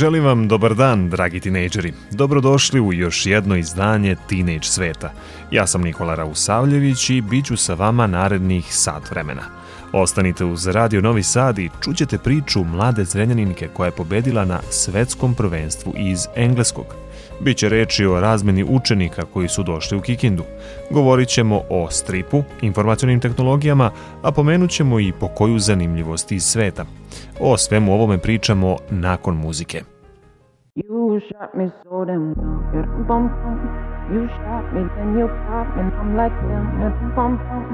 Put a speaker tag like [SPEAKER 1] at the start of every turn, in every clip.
[SPEAKER 1] Želim vam dobar dan, dragi tinejdžeri. Dobrodošli u još jedno izdanje Teenage sveta. Ja sam Nikola Rausavljević i bit ću sa vama narednih sat vremena. Ostanite uz Radio Novi Sad i čućete priču mlade zrenjaninke koja je pobedila na svetskom prvenstvu iz engleskog. Biće reči o razmeni učenika koji su došli u Kikindu. Govorit ćemo o stripu, informacionim tehnologijama, a pomenut ćemo i po koju zanimljivost iz sveta. O svemu ovome pričamo nakon muzike. You shot me so damn well, bum bum. You shot me, then you pop and I'm like damn, bum bum.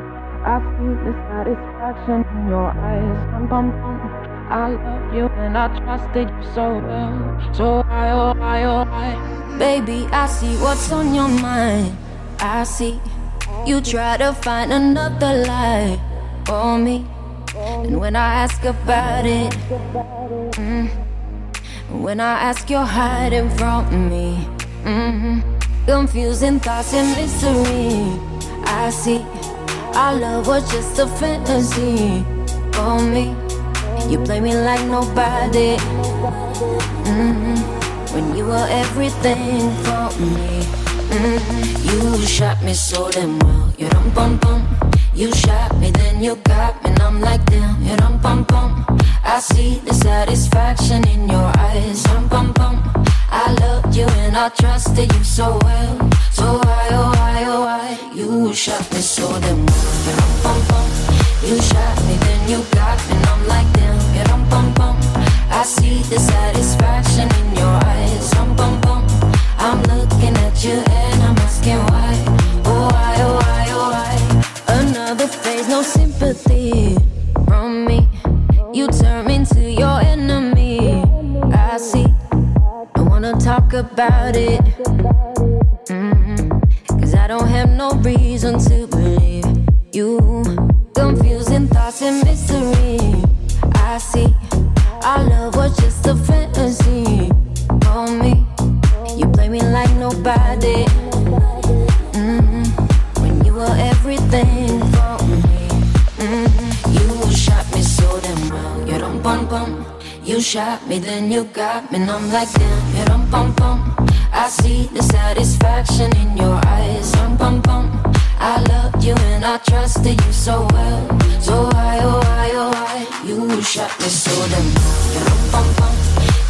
[SPEAKER 1] I see the satisfaction in your eyes, bum bum bum. I love you and I trusted you so well, so I, oh I, oh I.
[SPEAKER 2] Baby, I see what's on your mind. I see you try to find another lie for me. And when I ask about it, mm, when I ask, you're hiding from me. Mm, confusing thoughts and mystery. I see our love was just a fantasy for me. You play me like nobody. Mm, when you were everything for me. Mm, you shot me so damn well. You don't bum bum. You shot me, then you got I'm like, damn, you dum bum bum. I see the satisfaction in your eyes, dum bum bum. I loved you and I trusted you so well. So why, oh why, oh why? You shot me so damn well, you dum bum bum. You shot me, then you got me, and I'm like, damn, you dum bum bum. I see the satisfaction in your eyes, dum bum bum. I'm looking at you and I'm asking why, about it. Mm-hmm. Cause I don't have no reason to believe you. Confusing thoughts and mystery. I see. Our love was just a fantasy for me. You play me like nobody. Mm-hmm. When you were everything You shot me, then you got me, and I'm like damn, you dum bum bum. I see the satisfaction in your eyes, dum bum bum. I loved you and I trusted you so well, so why oh why oh why you shot me so damn, you dum bum bum.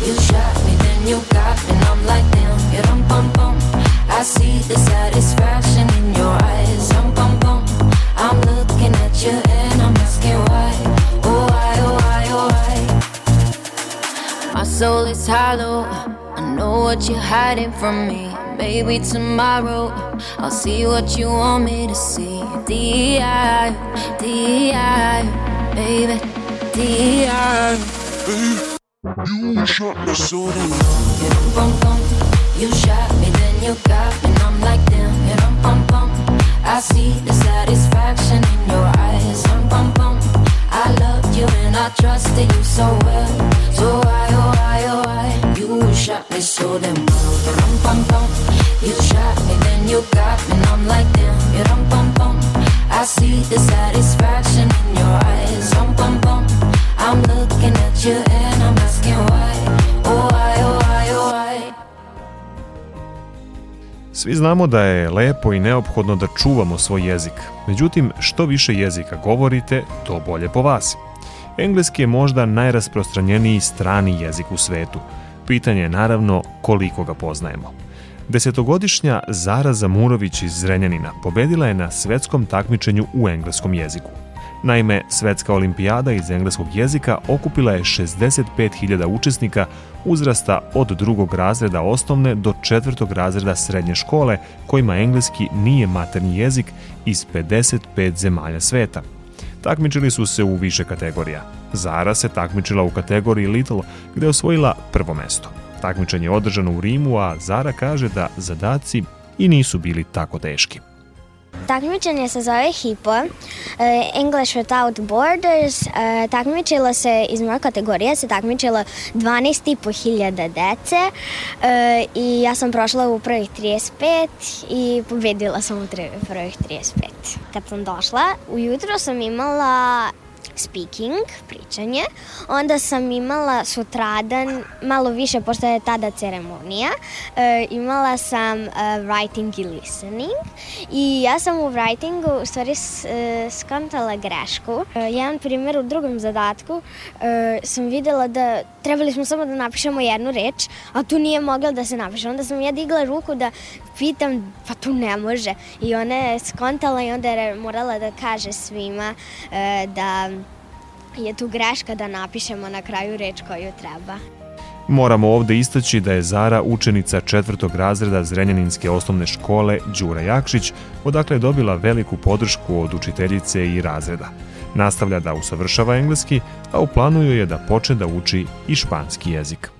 [SPEAKER 2] You shot me, then you got me, and I'm like damn, you dum bum bum. I see the satisfaction in your eyes, soul is hollow. I know what you're hiding from me. Maybe tomorrow I'll see what you want me to see. D.I. D.I. Baby, D.I. You shot me so damn you bum bum. You shot me, then you got me, and I'm like damn, dum bum bum. I see the satisfaction in your eyes, dum bum bum. You and I trusted you so well, so why oh why oh why you shot me so damn well, dum bum bum. You shot me, then you got me, and I'm like damn, bum bum. I see the satisfaction in your eyes, bum bum. I'm looking at you and I'm asking why, oh why oh why oh why. Svi znamo da je lepo i neophodno da čuvamo svoj jezik. Međutim, što više jezika govorite, to bolje po vas.
[SPEAKER 1] Engleski je možda najrasprostranjeniji strani jezik u svetu. Pitanje je naravno koliko ga poznajemo. Desetogodišnja Zara Zamurović iz Zrenjanina pobedila je na svetskom takmičenju u engleskom jeziku. Naime, Svetska olimpijada iz engleskog jezika okupila je 65.000 učesnika uzrasta od drugog razreda osnovne do četvrtog razreda srednje škole kojima engleski nije maternji jezik iz 55 zemalja sveta. Takmičili su se u više kategorija. Zara se takmičila u kategoriji Little gde je osvojila prvo mesto. Takmičenje je održano u Rimu, a Zara kaže da zadaci i nisu bili tako teški.
[SPEAKER 3] Takmičenje se zove HIPO, uh, English Without Borders. Uh, takmičilo se iz moje kategorije, se takmičilo 12.500 dece uh, i ja sam prošla u prvih 35 i pobedila sam u prvih 35. Kad sam došla, ujutro sam imala speaking, pričanje. Onda sam imala sutradan, malo više, pošto je tada ceremonija, e, imala sam uh, writing i listening. I ja sam u writingu u stvari e, skontala grešku. E, jedan primjer u drugom zadatku e, sam videla da trebali smo samo da napišemo jednu reč, a tu nije mogla da se napiše. Onda sam ja digla ruku da pitam, pa tu ne može. I ona je skontala i onda je morala da kaže svima e, da je tu greška da napišemo na kraju reč koju treba.
[SPEAKER 1] Moramo ovde istaći da je Zara učenica četvrtog razreda Zrenjaninske osnovne škole Đura Jakšić, odakle je dobila veliku podršku od učiteljice i razreda. Nastavlja da usavršava engleski, a u planu je da počne da uči i španski jezik.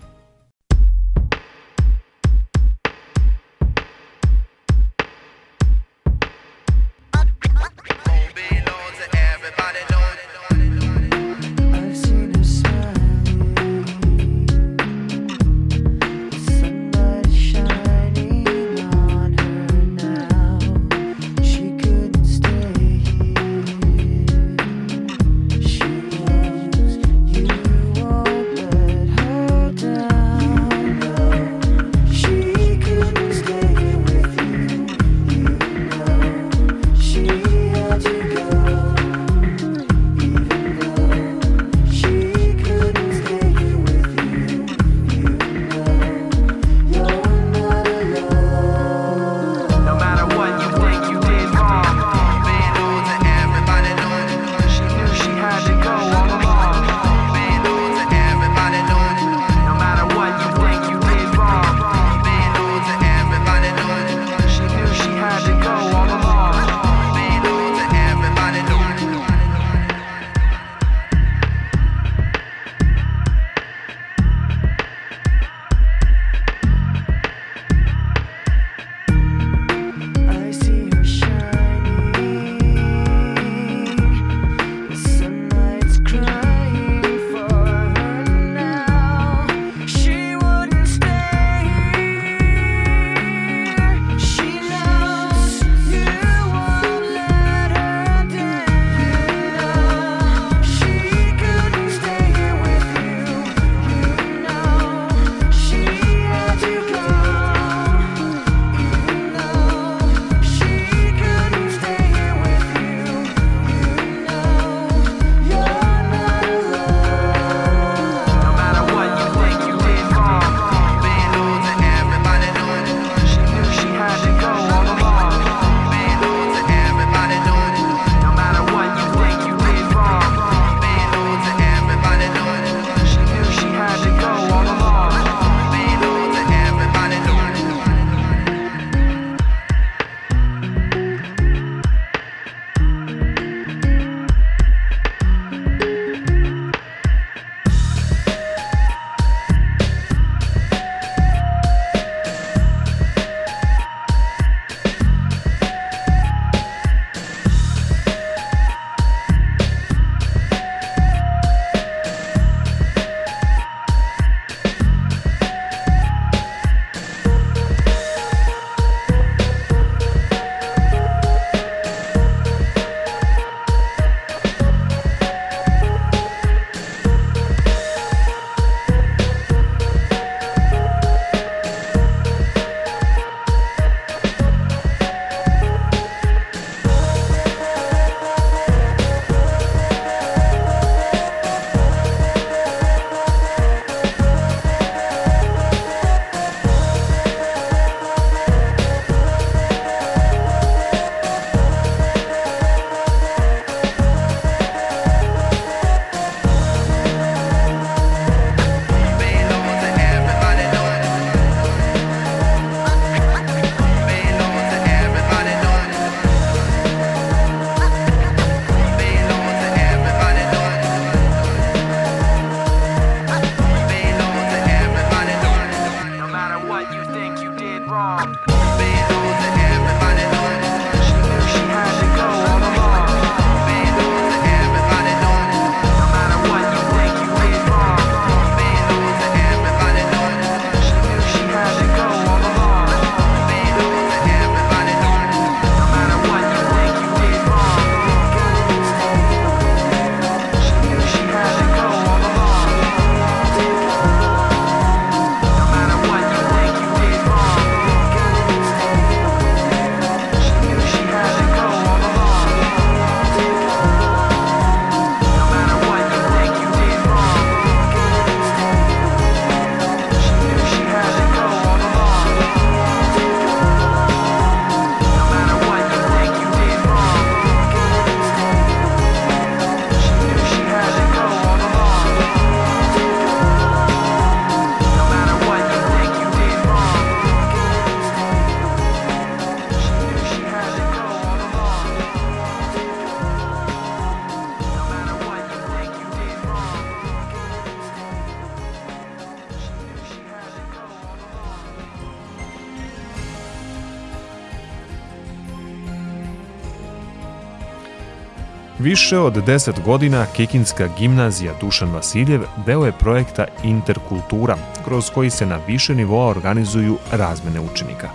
[SPEAKER 1] Više od 10 godina Kikinska gimnazija Dušan Vasiljev deo je projekta Interkultura, kroz koji se na više nivoa organizuju razmene učenika.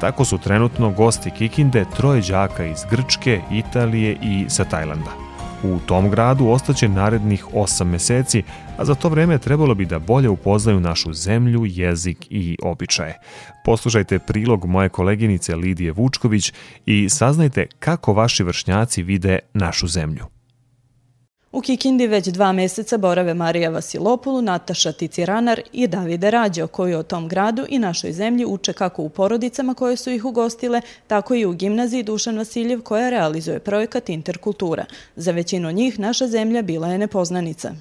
[SPEAKER 1] Tako su trenutno gosti Kikinde troje đaka iz Grčke, Italije i sa Tajlanda. U tom gradu ostaće narednih 8 meseci, a za to vreme trebalo bi da bolje upoznaju našu zemlju, jezik i običaje. Poslušajte prilog moje koleginice Lidije Vučković i saznajte kako vaši vršnjaci vide našu zemlju.
[SPEAKER 4] U Kikindi već dva meseca borave Marija Vasilopulu, Nataša Ticiranar i Davide Rađo, koji o tom gradu i našoj zemlji uče kako u porodicama koje su ih ugostile, tako i u gimnaziji Dušan Vasiljev koja realizuje projekat Interkultura. Za većinu njih naša zemlja bila je nepoznanica.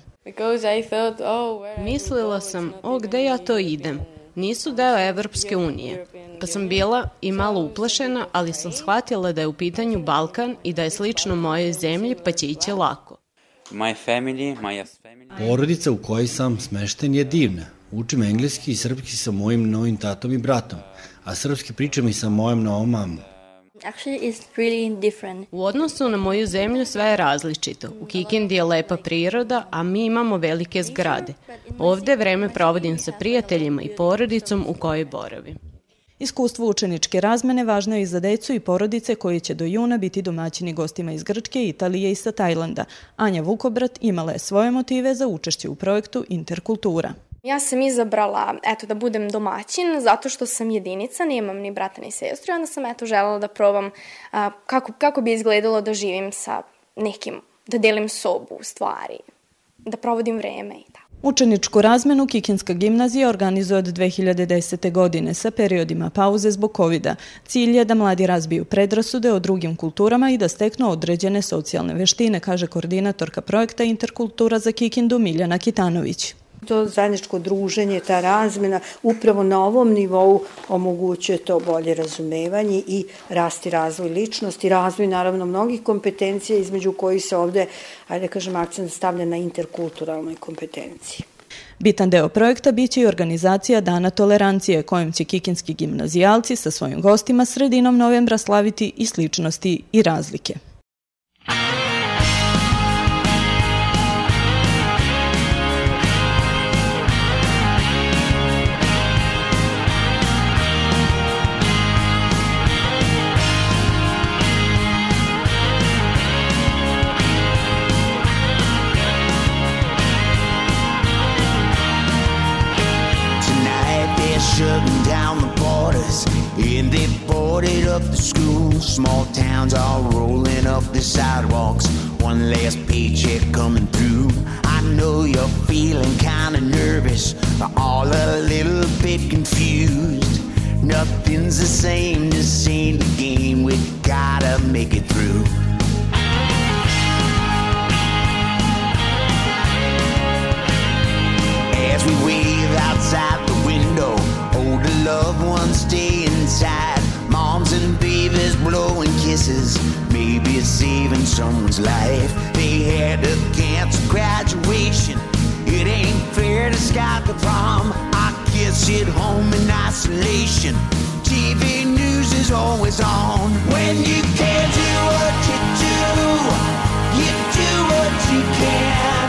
[SPEAKER 5] Mislila sam, o gde ja to idem? Nisu deo Evropske unije. Pa sam bila i malo uplašena, ali sam shvatila da je u pitanju Balkan i da je slično mojoj zemlji, pa će ići lako.
[SPEAKER 6] My family, my family.
[SPEAKER 7] Porodica u kojoj sam smešten je divna. Učim engleski i srpski sa mojim novim tatom i bratom, a srpski pričam i sa mojom novom mamom.
[SPEAKER 5] Actually, it's really different. U odnosu na moju zemlju sve je različito. U Kikindi je lepa priroda, a mi imamo velike zgrade. Ovde vreme provodim sa prijateljima i porodicom u kojoj boravim.
[SPEAKER 4] Iskustvo učeničke razmene važno je i za decu i porodice koji će do juna biti domaćini gostima iz Grčke, Italije i sa Tajlanda. Anja Vukobrat imala je svoje motive za učešće u projektu Interkultura.
[SPEAKER 8] Ja sam izabrala eto, da budem domaćin zato što sam jedinica, nemam ni brata ni sestru onda sam eto želela da probam a, kako, kako bi izgledalo da živim sa nekim, da delim sobu, stvari, da provodim vreme i.
[SPEAKER 4] Učeničku razmenu Kikinska gimnazija organizuje od 2010. godine sa periodima pauze zbog covid -a. Cilj je da mladi razbiju predrasude o drugim kulturama i da steknu određene socijalne veštine, kaže koordinatorka projekta Interkultura za Kikindu Miljana Kitanović.
[SPEAKER 9] To zajedničko druženje, ta razmena upravo na ovom nivou omogućuje to bolje razumevanje i rasti razvoj ličnosti, razvoj naravno mnogih kompetencija između kojih se ovde, ajde da kažem, akcent stavlja na interkulturalnoj kompetenciji.
[SPEAKER 4] Bitan deo projekta biće i organizacija Dana tolerancije, kojom će kikinski gimnazijalci sa svojim gostima sredinom novembra slaviti i sličnosti i razlike.
[SPEAKER 10] Small towns all rolling up the sidewalks. One last paycheck coming through. I know you're feeling kinda nervous, but all a little bit confused. Nothing's the same, this ain't the game. We gotta make it through. As we wave outside the window, older loved ones stay kisses, maybe it's saving someone's life. They had to cancel graduation. It ain't fair to scout the prom. Our kids sit home in isolation. TV news is always on. When you can't do what you do, you do what you can.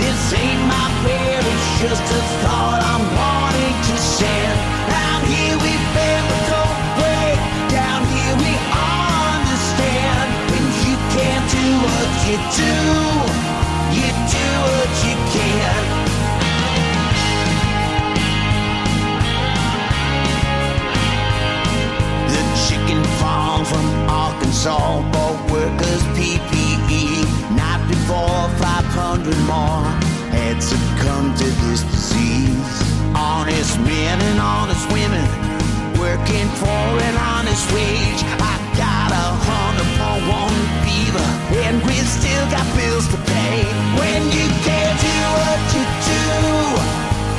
[SPEAKER 10] This ain't my prayer, it's just a thought I'm wanting you do, you do what you can. The chicken farm from Arkansas bought workers PPE. Not before 500 more had succumbed to this disease. Honest men and honest women working for an honest wage. I got a hundred for one fever, and we still got bills to pay. When you can't do what you do,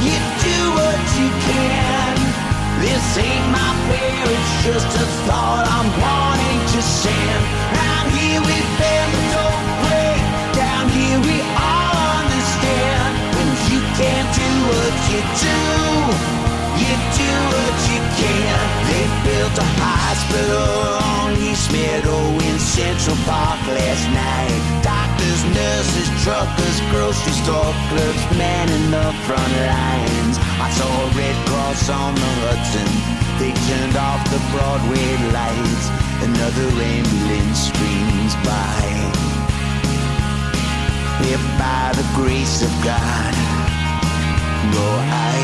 [SPEAKER 10] you do what you can. This ain't my prayer, it's just a thought I'm wanting to send. Round here we bend, don't break. Down here we all understand. When you can't do what you do. Central Park last night. Doctors, nurses, truckers, grocery store clerks, men in the front lines. I saw a Red Cross on the Hudson. They turned off the Broadway lights. Another ambulance screams by. If by the grace of God, go I.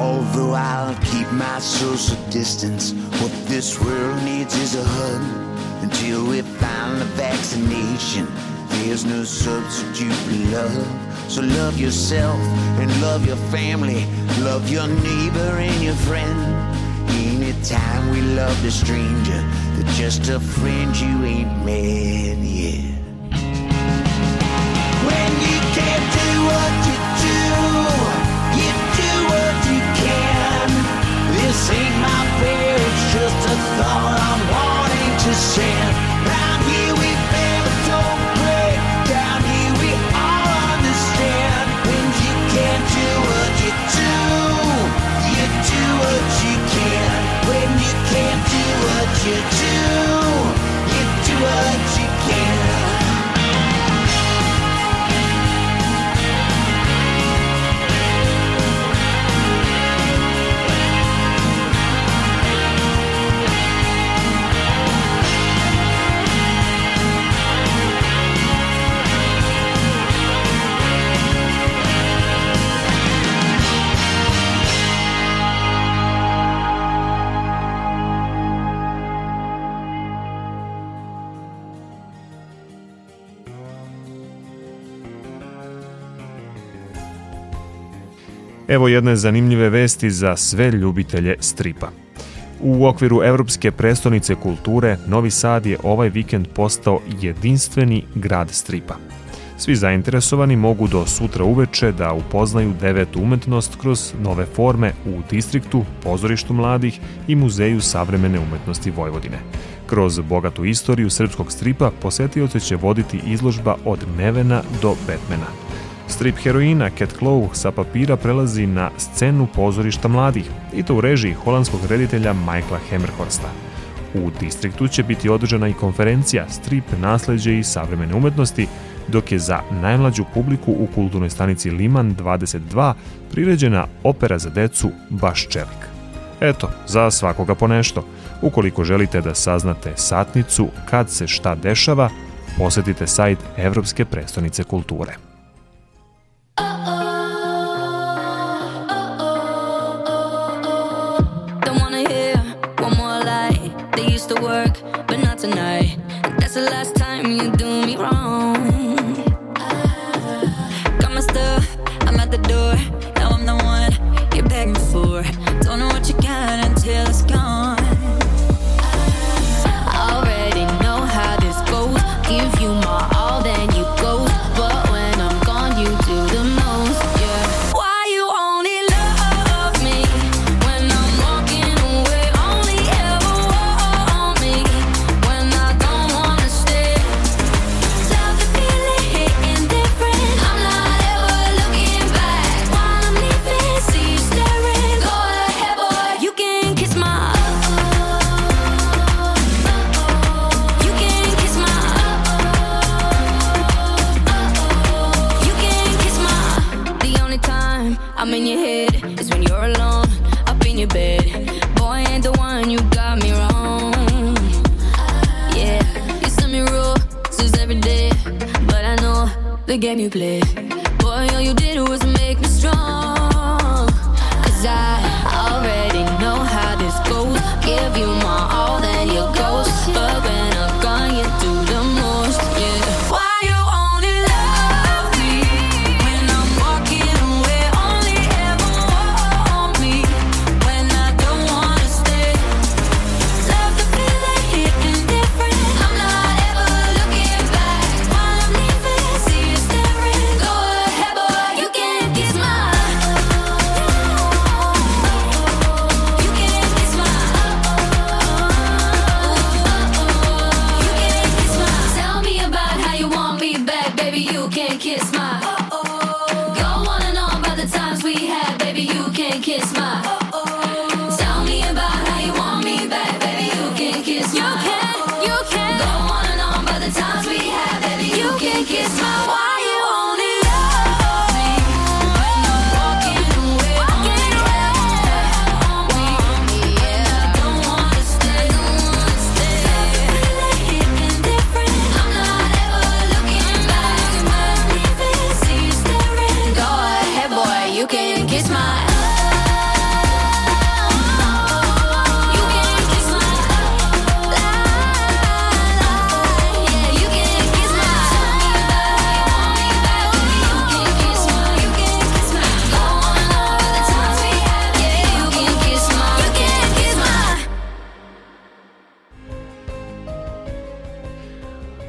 [SPEAKER 10] Although I'll keep my social distance, what this world needs is a hug until we find the vaccination. There's no substitute for love. So love yourself and love your family. Love your neighbor and your friend. Anytime we love a stranger, they're just a friend you ain't met yet. When you can't do what you do, you do what you can. This ain't my fear, it's just a thought you can't do what you do
[SPEAKER 1] Evo jedne zanimljive vesti za sve ljubitelje stripa. U okviru Evropske prestonice kulture Novi Sad je ovaj vikend postao jedinstveni grad stripa. Svi zainteresovani mogu do sutra uveče da upoznaju devetu umetnost kroz nove forme u distriktu, pozorištu mladih i muzeju savremene umetnosti Vojvodine. Kroz bogatu istoriju srpskog stripa posetioce će voditi izložba od Nevena do Batmana. Strip heroina Cat Claw sa papira prelazi na scenu pozorišta mladih i to u režiji holandskog reditelja Michaela Hammerhorsta. U distriktu će biti održana i konferencija Strip nasleđe i savremene umetnosti, dok je za najmlađu publiku u kulturnoj stanici Liman 22 priređena opera za decu Baš čelik. Eto, za svakoga po nešto. Ukoliko želite da saznate satnicu kad se šta dešava, posetite sajt Evropske prestonice kulture.
[SPEAKER 11] The door. Now I'm the one you're begging for. Don't know what you got until it's gone.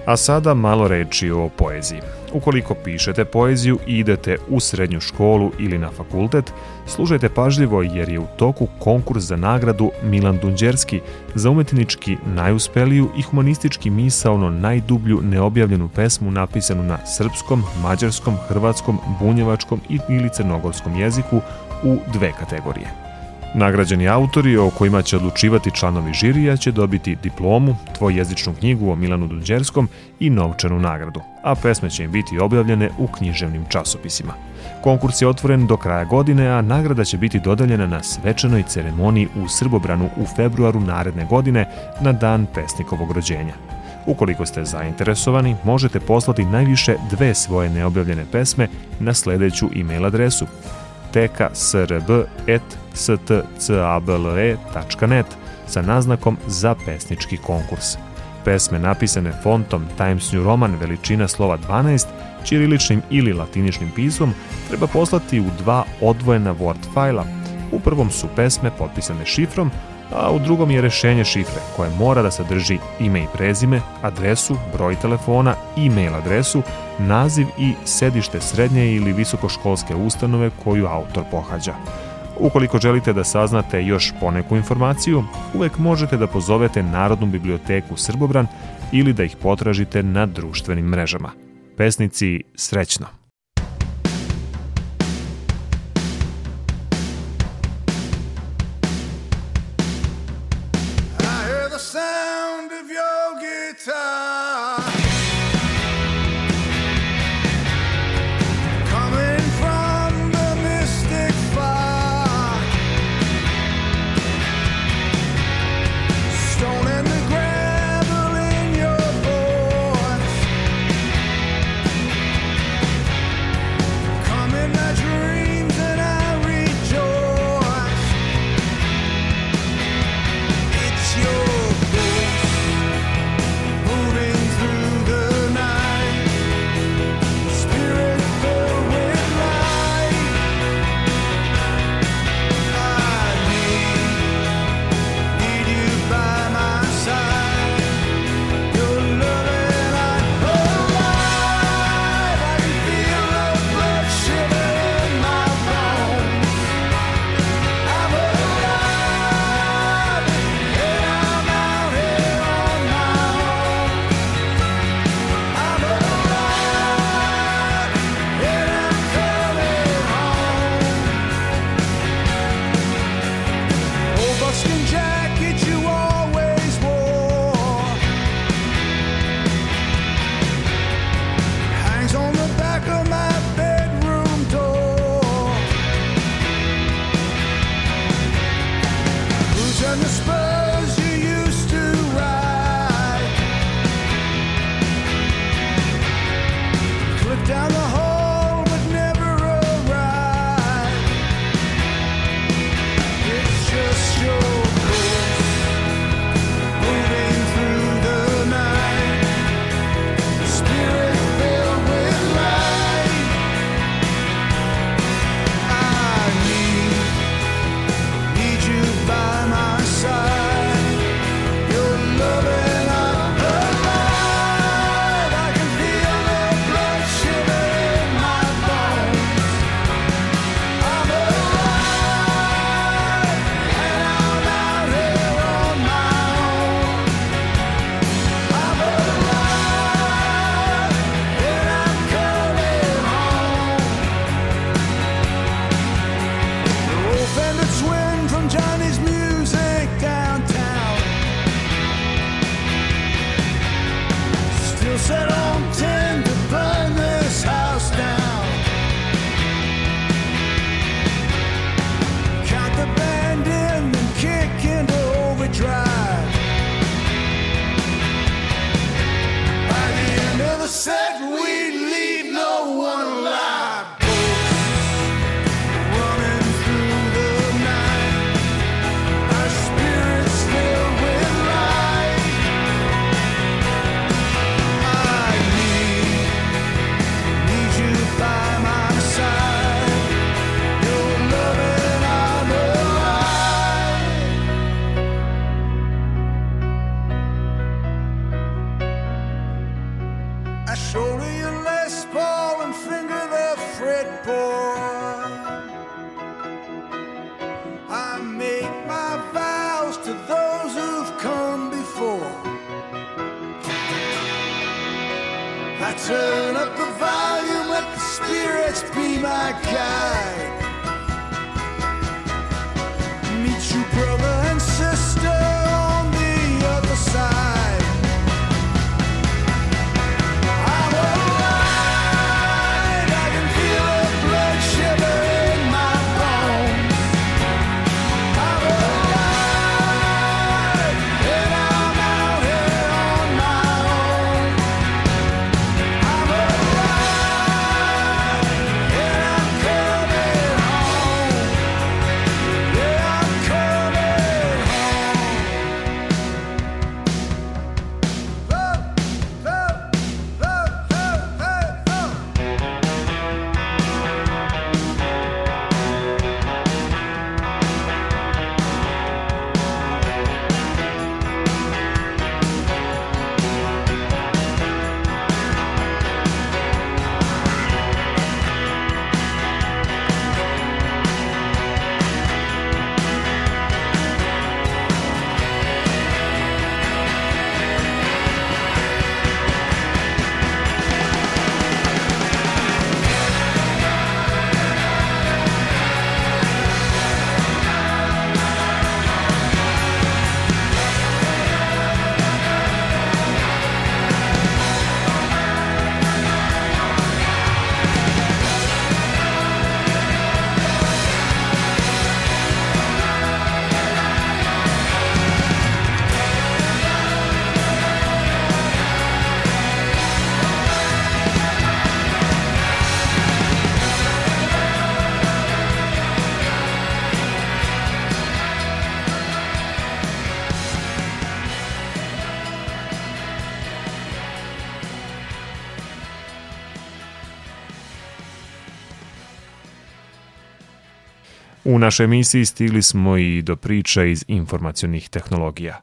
[SPEAKER 12] A sada malo reči o poeziji. Ukoliko pišete poeziju i idete u srednju školu ili na fakultet, slušajte pažljivo jer je u toku konkurs za nagradu Milan Dunđerski za umetnički najuspeliju i humanistički misaono najdublju neobjavljenu pesmu napisanu na srpskom, mađarskom, hrvatskom, bunjevačkom ili crnogorskom jeziku u dve kategorije. Nagrađeni autori o kojima će odlučivati članovi žirija će dobiti diplomu, dvojezičnu knjigu o Milanu Dunđerskom i novčanu nagradu, a pesme će im biti objavljene u književnim časopisima. Konkurs je otvoren do kraja godine, a nagrada će biti dodaljena na svečanoj ceremoniji u Srbobranu u februaru naredne godine na dan pesnikovog rođenja. Ukoliko ste zainteresovani, možete poslati najviše dve svoje neobjavljene pesme na sledeću e-mail adresu biblioteka.srb.stcable.net sa naznakom za pesnički konkurs. Pesme napisane fontom Times New Roman veličina slova 12, ćiriličnim ili latiničnim pismom treba poslati u dva odvojena Word fajla. U prvom su pesme potpisane šifrom, a u drugom je rešenje šifre koje mora da sadrži ime i prezime, adresu, broj telefona, e-mail adresu, naziv i sedište srednje ili visokoškolske ustanove koju autor pohađa. Ukoliko želite da saznate još poneku informaciju, uvek možete da pozovete Narodnu biblioteku Srbobran ili da ih potražite na društvenim mrežama. Pesnici, srećno!
[SPEAKER 1] U našoj emisiji stigli smo i do priča iz informacionih tehnologija.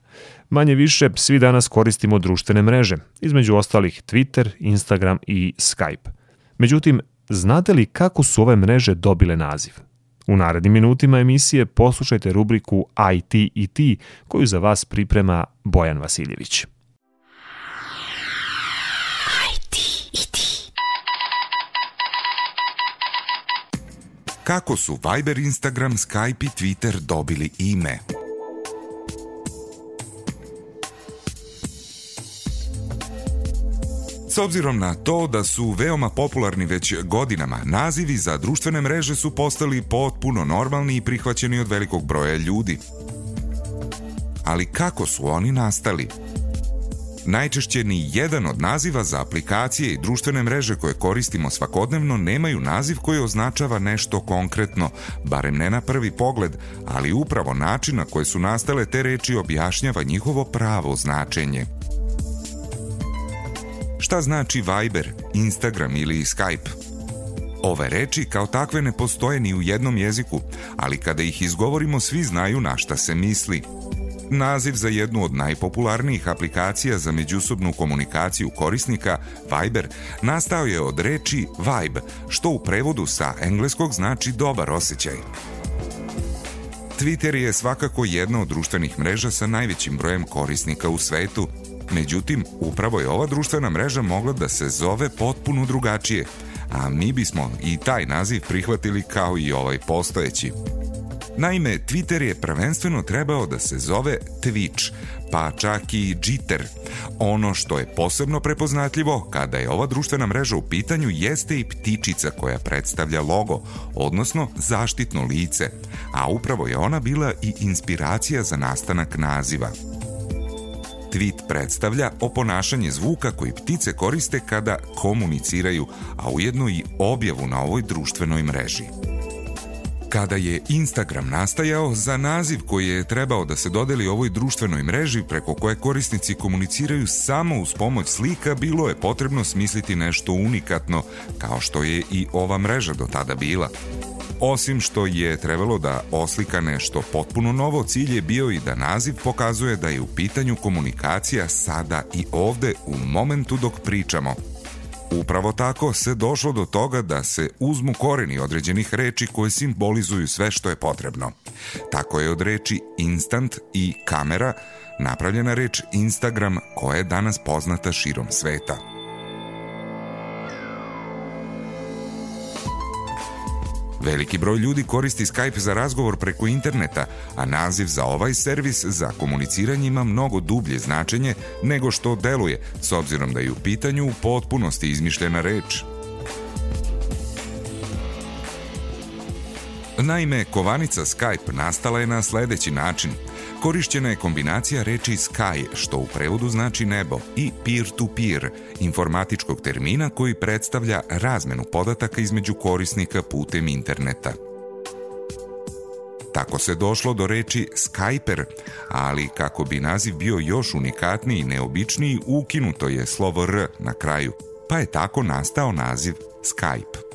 [SPEAKER 1] Manje više, svi danas koristimo društvene mreže, između ostalih Twitter, Instagram i Skype. Međutim, znate li kako su ove mreže dobile naziv? U narednim minutima emisije poslušajte rubriku IT i ti koju za vas priprema Bojan Vasiljević.
[SPEAKER 13] Kako su Viber, Instagram, Skype i Twitter dobili ime? S obzirom na to da su veoma popularni već godinama, nazivi za društvene mreže su postali potpuno normalni i prihvaćeni od velikog broja ljudi. Ali kako su oni nastali? Najčešće ni jedan od naziva za aplikacije i društvene mreže koje koristimo svakodnevno nemaju naziv koji označava nešto konkretno, barem ne na prvi pogled, ali upravo način na koje su nastale te reči objašnjava njihovo pravo značenje. Šta znači Viber, Instagram ili Skype? Ove reči kao takve ne postoje ni u jednom jeziku, ali kada ih izgovorimo svi znaju na šta se misli. Naziv za jednu od najpopularnijih aplikacija za međusobnu komunikaciju korisnika, Viber, nastao je od reči vibe, što u prevodu sa engleskog znači dobar osjećaj. Twitter je svakako jedna od društvenih mreža sa najvećim brojem korisnika u svetu, Međutim, upravo je ova društvena mreža mogla da se zove potpuno drugačije, a mi bismo i taj naziv prihvatili kao i ovaj postojeći. Naime, Twitter je prvenstveno trebao da se zove Twitch, pa čak i Jitter. Ono što je posebno prepoznatljivo kada je ova društvena mreža u pitanju jeste i ptičica koja predstavlja logo, odnosno zaštitno lice, a upravo je ona bila i inspiracija za nastanak naziva. Tweet predstavlja oponašanje zvuka koji ptice koriste kada komuniciraju, a ujedno i objavu na ovoj društvenoj mreži. Kada je Instagram nastajao, za naziv koji je trebao da se dodeli ovoj društvenoj mreži preko koje korisnici komuniciraju samo uz pomoć slika, bilo je potrebno smisliti nešto unikatno, kao što je i ova mreža do tada bila. Osim što je trebalo da oslika nešto potpuno novo, cilj je bio i da naziv pokazuje da je u pitanju komunikacija sada i ovde u momentu dok pričamo. Upravo tako se došlo do toga da se uzmu koreni određenih reči koje simbolizuju sve što je potrebno. Tako je od reči instant i kamera napravljena reč Instagram koja je danas poznata širom sveta. Veliki broj ljudi koristi Skype za razgovor preko interneta, a naziv za ovaj servis za komuniciranje ima mnogo dublje značenje nego što deluje, s obzirom da je u pitanju u potpunosti izmišljena reč. Naime, kovanica Skype nastala je na sledeći način – Korišćena je kombinacija reči sky, što u prevodu znači nebo, i peer-to-peer, informatičkog termina koji predstavlja razmenu podataka između korisnika putem interneta. Tako se došlo do reči Skyper, ali kako bi naziv bio još unikatniji i neobičniji, ukinuto je slovo R na kraju, pa je tako nastao naziv Skype.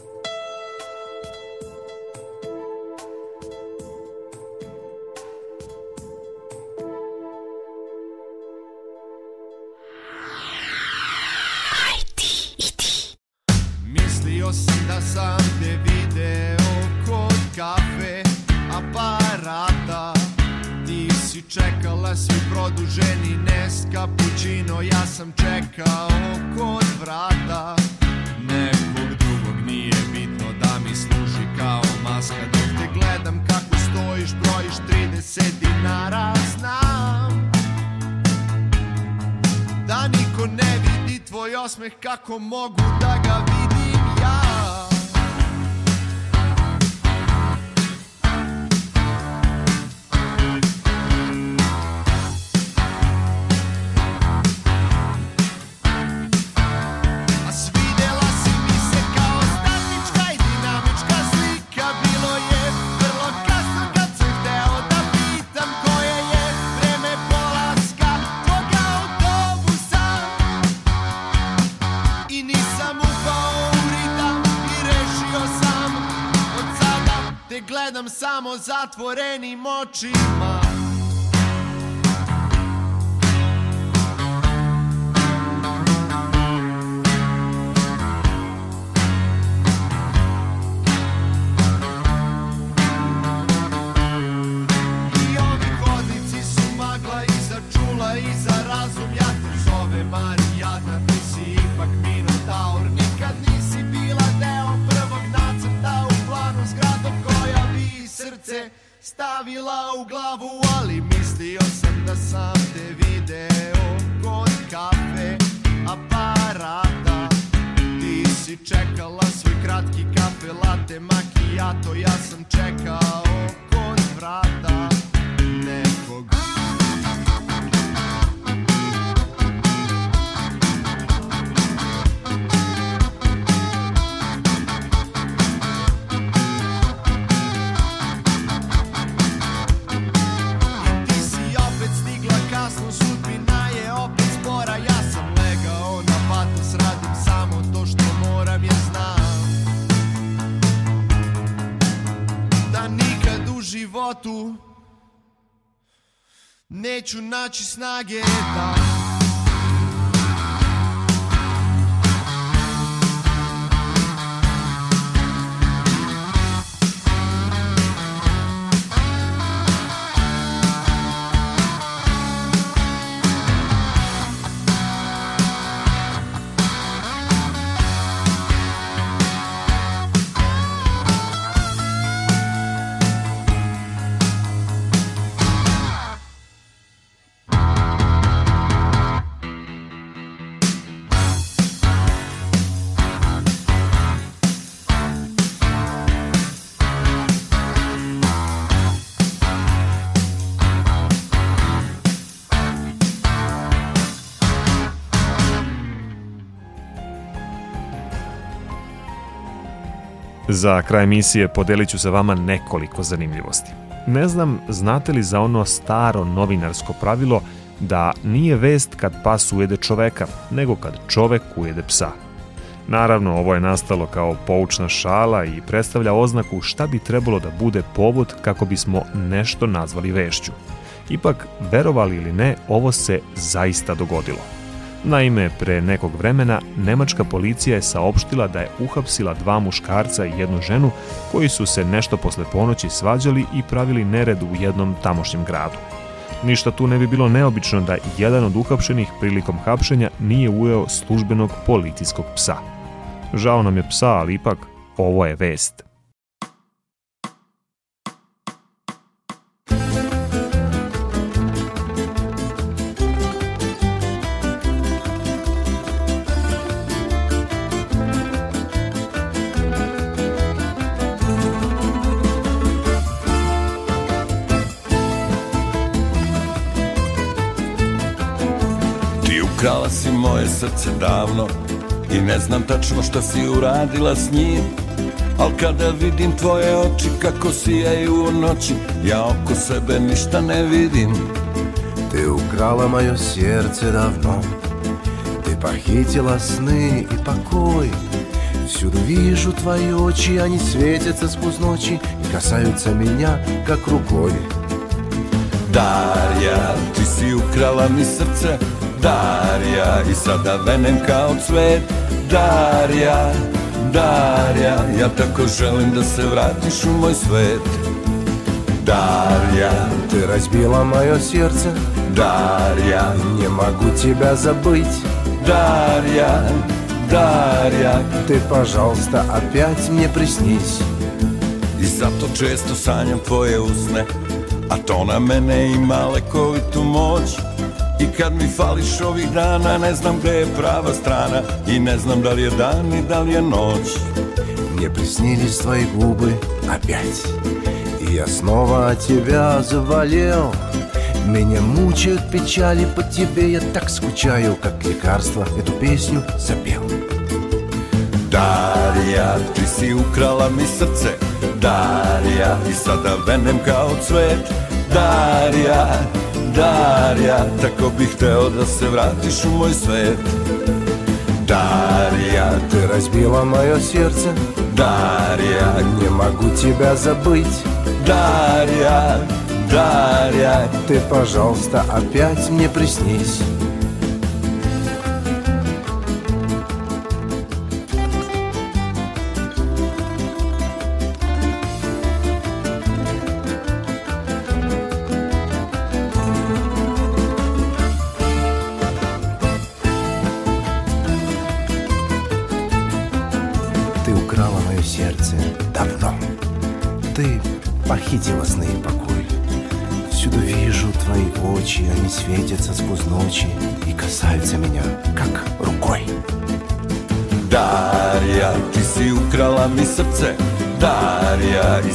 [SPEAKER 14] Samo zatvorenim očima stavila u glavu Ali mislio sam da sam te video kod kafe aparata. Ti si čekala svoj kratki kafe latte macchiato Ja sam čekao kod vrata nekog životu neću naći snage da
[SPEAKER 1] Za kraj emisije podelit ću sa vama nekoliko zanimljivosti. Ne znam, znate li za ono staro novinarsko pravilo da nije vest kad pas ujede čoveka, nego kad čovek ujede psa. Naravno, ovo je nastalo kao poučna šala i predstavlja oznaku šta bi trebalo da bude povod kako bismo nešto nazvali vešću. Ipak, verovali ili ne, ovo se zaista dogodilo. Naime, pre nekog vremena nemačka policija je saopštila da je uhapsila dva muškarca i jednu ženu koji su se nešto posle ponoći svađali i pravili nered u jednom tamošnjem gradu. Ništa tu ne bi bilo neobično da jedan od uhapšenih prilikom hapšenja nije ujeo službenog policijskog psa. Žao nam je psa, ali ipak ovo je vest.
[SPEAKER 15] Moje srce davno I ne znam tačno šta si uradila s njim Al kada vidim tvoje oči kako sijaju u noći Ja oko sebe ništa ne vidim.
[SPEAKER 12] Ты украла мое сердце давно Ты похитила сны и покой Всюду вижу твои очи, они светятся сквозь ночи И касаются меня, как рукой
[SPEAKER 15] Darja, ti si ukrala mi srce Darja, i sada venem kao cvet. Darja, Darja, ja tako želim da se vratiš u moj svet. Darja,
[SPEAKER 12] Ты разбила мое сердце
[SPEAKER 15] Дарья,
[SPEAKER 12] Не могу тебя забыть
[SPEAKER 15] Дарья, Дарья
[SPEAKER 12] Ты, пожалуйста, опять мне приснись
[SPEAKER 15] I zato često sanjam tvoje usne A to na mene ima lekovitu moć I kad mi fališ ovih dana Ne znam gde je prava strana I ne znam da li je dan i da li je noć
[SPEAKER 12] Мне приснились твои губы опять И я снова от тебя заболел Меня мучают печали по тебе Я так скучаю, как лекарство Эту песню запел
[SPEAKER 15] Darija, ti si ukrala mi srce Darija, i sada venem kao cvet Darija, Darija, tako bih hteo da se vratiš u moj svet. Darija,
[SPEAKER 12] Ты разбила мое сердце
[SPEAKER 15] Дарья,
[SPEAKER 12] Не могу тебя забыть
[SPEAKER 15] Дарья, Дарья
[SPEAKER 12] Ты, пожалуйста, опять мне приснись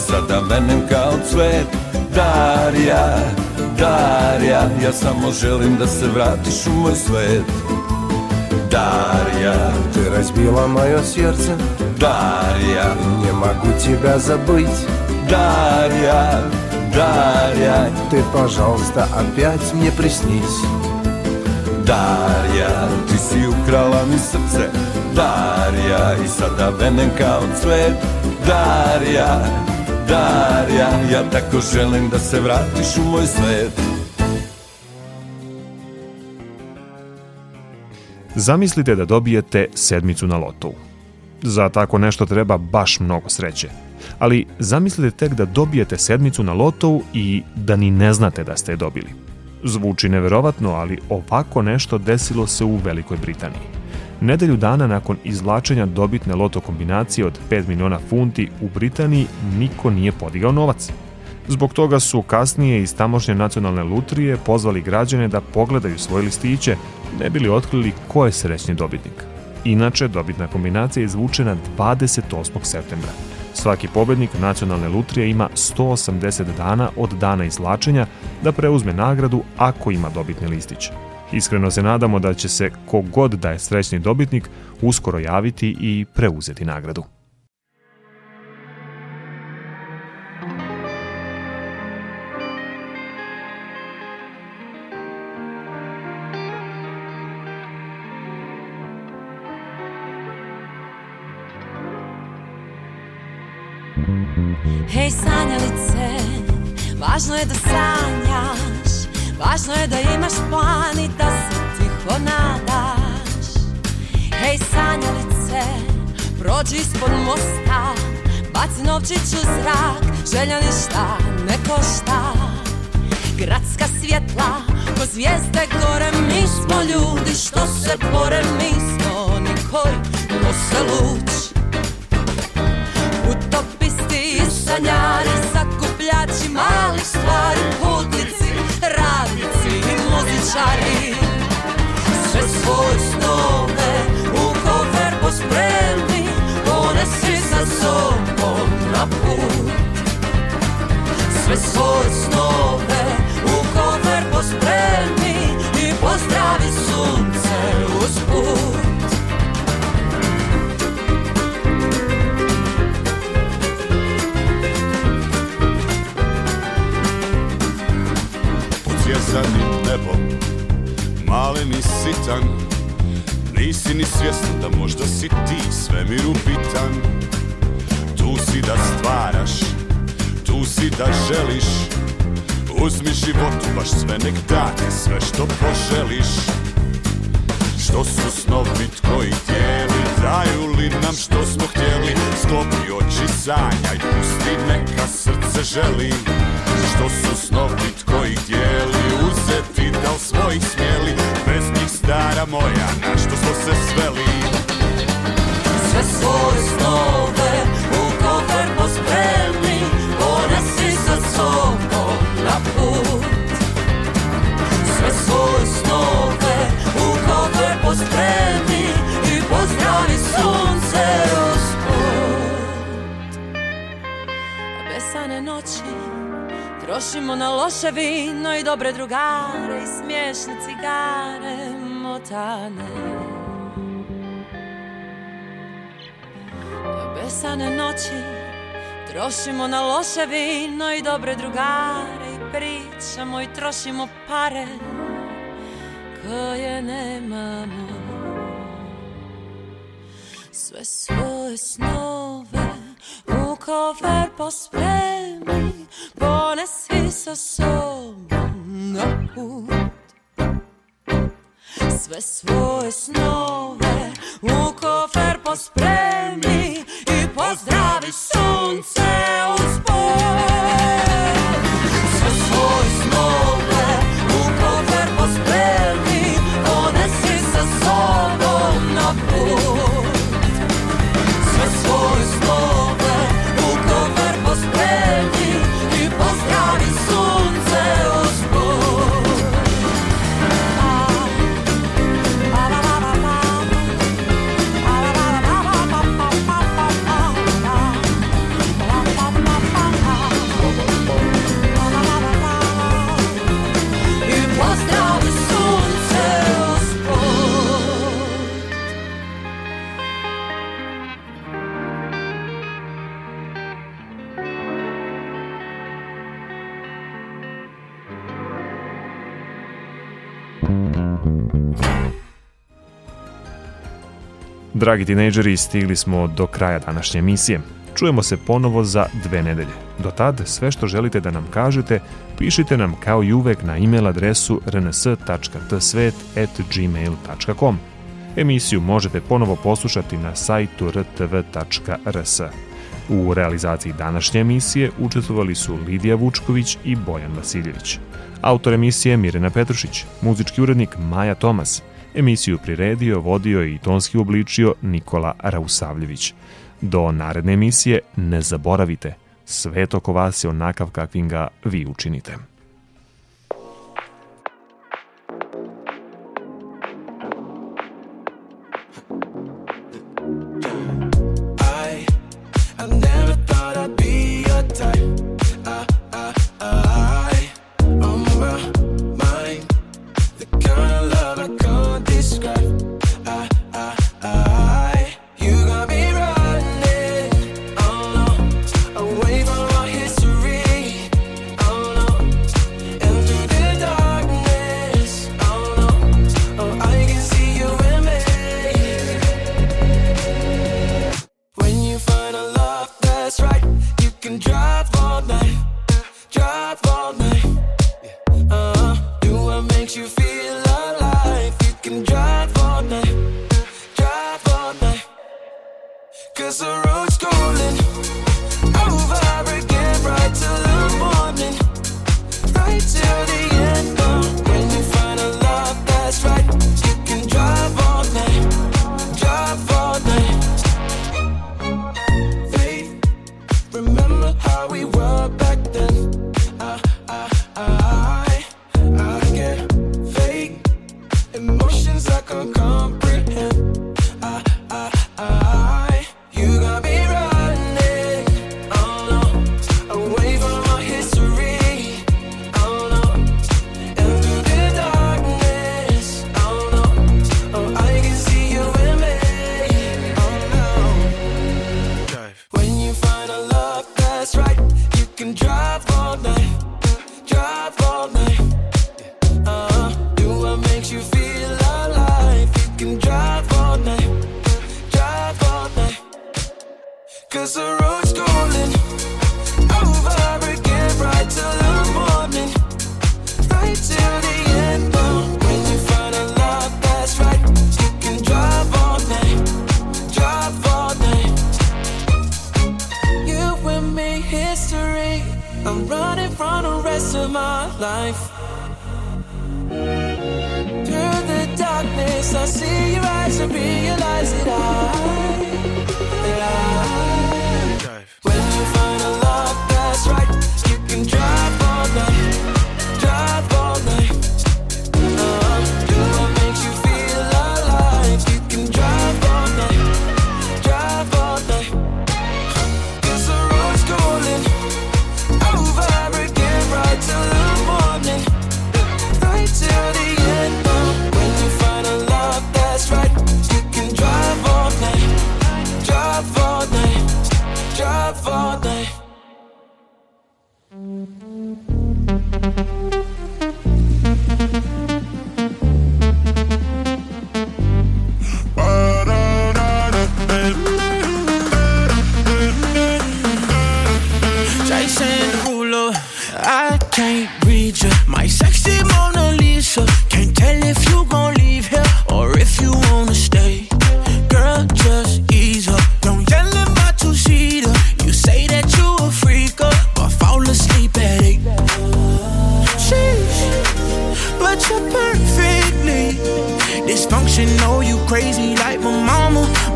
[SPEAKER 15] sada venem kao cvet. Darija, Darija, ja samo želim da se vratiš u moj svet. Darija,
[SPEAKER 12] Ты разбила мое сердце
[SPEAKER 15] Darija,
[SPEAKER 12] Не могу тебя забыть
[SPEAKER 15] Darija, Darija
[SPEAKER 12] Ты, пожалуйста, опять мне приснись
[SPEAKER 15] Darija, ti si ukrala mi srce. Darija, i sada venem kao cvet. Darija, Darija, ja tako želim da se vratiš u moj svet
[SPEAKER 1] Zamislite da dobijete sedmicu na lotovu. Za tako nešto treba baš mnogo sreće. Ali zamislite tek da dobijete sedmicu na lotovu i da ni ne znate da ste je dobili. Zvuči neverovatno, ali ovako nešto desilo se u Velikoj Britaniji. Nedelju dana nakon izvlačenja dobitne loto kombinacije od 5 miliona funti u Britaniji niko nije podigao novac. Zbog toga su kasnije iz tamošnje nacionalne lutrije pozvali građane da pogledaju svoje listiće, ne bili otkrili ko je srećni dobitnik. Inače, dobitna kombinacija je izvučena 28. septembra. Svaki pobednik nacionalne lutrije ima 180 dana od dana izvlačenja da preuzme nagradu ako ima dobitni listić. Iskreno se nadamo da će se kogod da je srećni dobitnik uskoro javiti i preuzeti nagradu.
[SPEAKER 16] Hej sanjalice, važno je da sanjaš Važno je da imaš plan i da se tiho nadaš. I sanjalice Prođi ispod mosta Baci novčić u zrak Želja ništa ne košta. Gradska svjetla Ko zvijezde gore Mi smo ljudi što se bore Mi smo oni koji nose luč Sve svoje snove u kofer pospremi I pozdravi sunce uz put.
[SPEAKER 14] Pod zvjezdanim nebom Malen i sitan Nisi ni svjestan da možda si ti svemiru bitan. Tu si da stvaraš Tu si da želiš. Uzmi životu baš sve nek date Sve što poželiš. Što su snovi tvoji tijeli Daju li nam što smo htjeli? Sklopi oči sanjaj Pusti neka srce želi. Što su snovi tvoji tijeli Uzeti da li svojih smjeli? Bez njih stara moja Na što smo se sveli?
[SPEAKER 16] Sve svoje snove pospremi I pozdravi sunce usput. Besane noći Trošimo na loše vino i dobre drugare I smiješne cigare motane. Besane noći Trošimo na loše vino i dobre drugare I pričamo i trošimo pare Koje nemamo Sve svoje snove U kofer pospremi Ponesi sa sobom na put. Sve svoje snove u kofer pospremi i pozdravi sunce uz Sve svoje snove u pospremi, ponesi sa sobom pozdravi
[SPEAKER 1] Dragi tinejdžeri, stigli smo do kraja današnje emisije. Čujemo se ponovo za dve nedelje. Do tad, sve što želite da nam kažete, pišite nam kao i uvek na e-mail adresu rns.tsvet.gmail.com. Emisiju možete ponovo poslušati na sajtu rtv.rs. U realizaciji današnje emisije učestvovali su Lidija Vučković i Bojan Vasiljević. Autor emisije Mirena Petrušić, muzički urednik Maja Tomas, emisiju priredio, vodio i tonski obličio Nikola Rausavljević. Do naredne emisije ne zaboravite, svet oko vas je onakav kakvim ga vi učinite.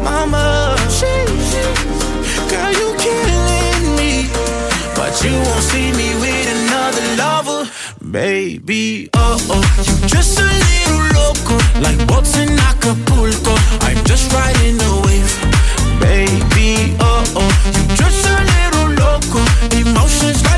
[SPEAKER 17] Mama, mama. Sheesh, girl, you killing me. But you won't see me with another lover, baby. Oh oh, you just a little loco, like boats in Acapulco. I'm just riding the wave, baby. Oh oh, you just a little loco, emotions like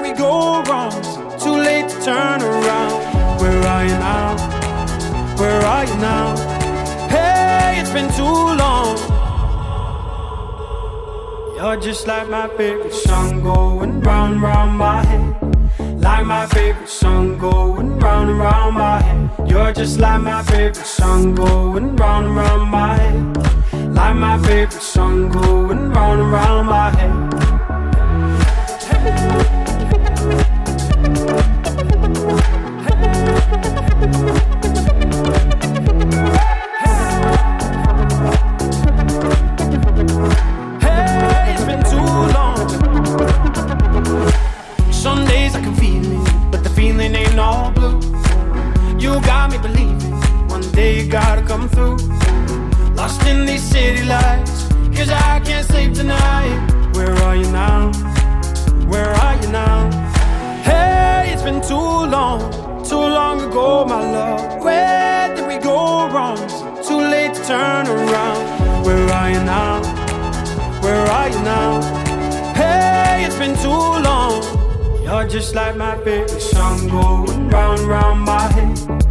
[SPEAKER 18] go wrong? Too late to turn around. Where are you now? Where are you now? Hey, it's been too long. You're just like my favorite song going round, round my head. Like my favorite song going round and round my head. You're just like my favorite song going round and round my head. Like my favorite song going round and round my head. Hey, got me believing one day you gotta come through. Lost in these city lights, cause I can't sleep tonight. Where are you now? Where are you now? Hey, it's been too long, too long ago, my love. Where did we go wrong? Too late to turn around. Where are you now?
[SPEAKER 19] Where are you now? Hey, it's been too long. You're just like my favorite song going round, round my head.